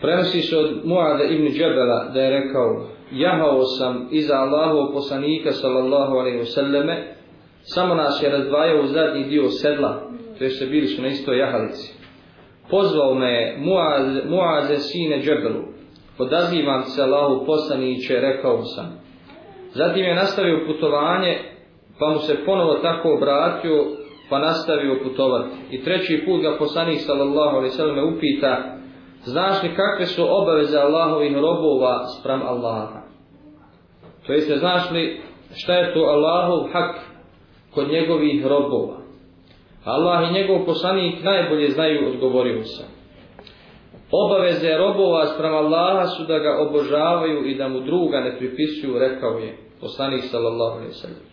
Prenosi se od Muada ibn Džebela da je rekao Jahao sam iza Allahovog poslanika sallallahu alaihi wasallame Samo nas je razdvajao u zadnji dio sedla To je se bili su na istoj jahalici. Pozvao me Muaze sine Džebelu. Podazivam se Allahu poslaniće, rekao sam. Zatim je nastavio putovanje Pa mu se ponovo tako obratio Pa nastavio putovati I treći put ga poslanik sallallahu alaihi wasallame upita Znaš li kakve su obaveze Allahovih robova sprem Allaha? To jeste, znaš li šta je to Allahov hak kod njegovih robova? Allah i njegov poslanik najbolje znaju, odgovorio sam. Obaveze robova sprem Allaha su da ga obožavaju i da mu druga ne pripisuju, rekao je poslanik sallallahu alaihi sallam.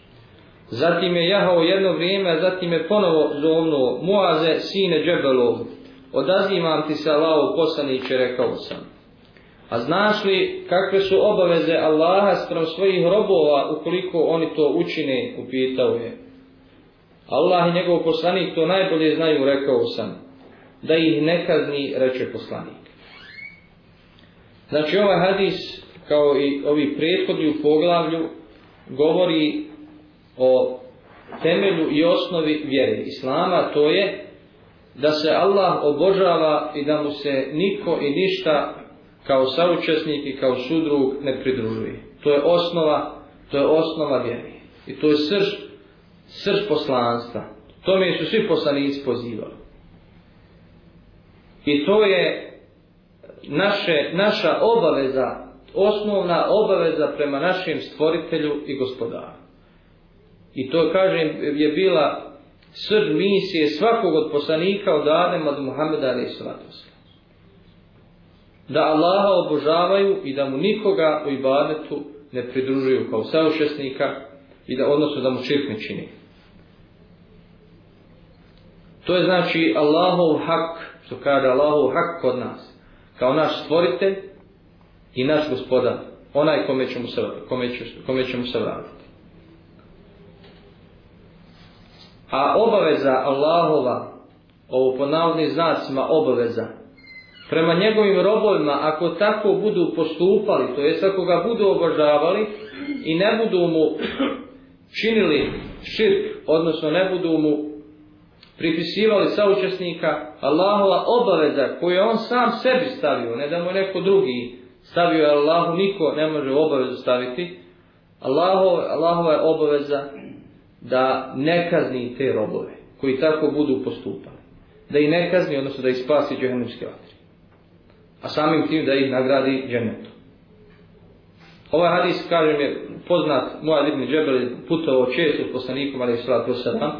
Zatim je jahao jedno vrijeme, a zatim je ponovo zovnuo Muaze, sine Džebelovu odazivam ti se Allahu poslaniće, rekao sam. A znaš li kakve su obaveze Allaha sprem svojih robova ukoliko oni to učine, upitao je. Allah i njegov poslanik to najbolje znaju, rekao sam. Da ih ne kazni, reče poslanik. Znači ovaj hadis, kao i ovi prethodni u poglavlju, govori o temelju i osnovi vjere Islama, to je da se Allah obožava i da mu se niko i ništa kao saučesnik i kao sudrug ne pridružuje. To je osnova, to je osnova vjeri. I to je srž, srž poslanstva. To mi su svi poslanici pozivali. I to je naše, naša obaveza, osnovna obaveza prema našem stvoritelju i gospodaru. I to, kažem, je bila srž misije svakog od poslanika od Adema do Muhammeda ali da Allaha obožavaju i da mu nikoga u ibadetu ne pridružuju kao saučesnika i da odnosno da mu širk ne čini. To je znači Allahov hak, što kaže Allahov hak kod nas, kao naš stvoritelj i naš gospodar, onaj kome ćemo se, kome ćemo, kome ćemo se vratiti. A obaveza Allahova, ovo po navodnim znacima obaveza, prema njegovim robovima, ako tako budu postupali, to jest ako ga budu obožavali i ne budu mu činili širk, odnosno ne budu mu pripisivali saučesnika, Allahova obaveza koju je on sam sebi stavio, ne da mu neko drugi stavio, Allahu niko ne može obavezu staviti, Allahova, Allahova je obaveza da ne kazni te robove koji tako budu postupali. Da ih ne kazni, odnosno da ih spasi džehennemske vatre. A samim tim da ih nagradi džennetom. Ovaj hadis, kažem, je poznat moja ibn Džebel putovao često s poslanikom, ali je sallatu wasalam,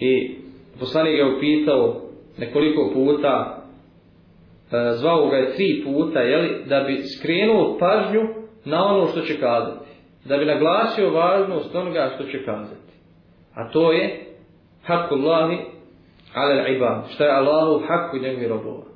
i poslanik ga upitao nekoliko puta, e, zvao ga je tri puta, jeli, da bi skrenuo pažnju na ono što će kazati da bi naglasio važnost onoga što će kazati. A to je hakullahi ala ibad, šta je Allahu haku njegovi robova.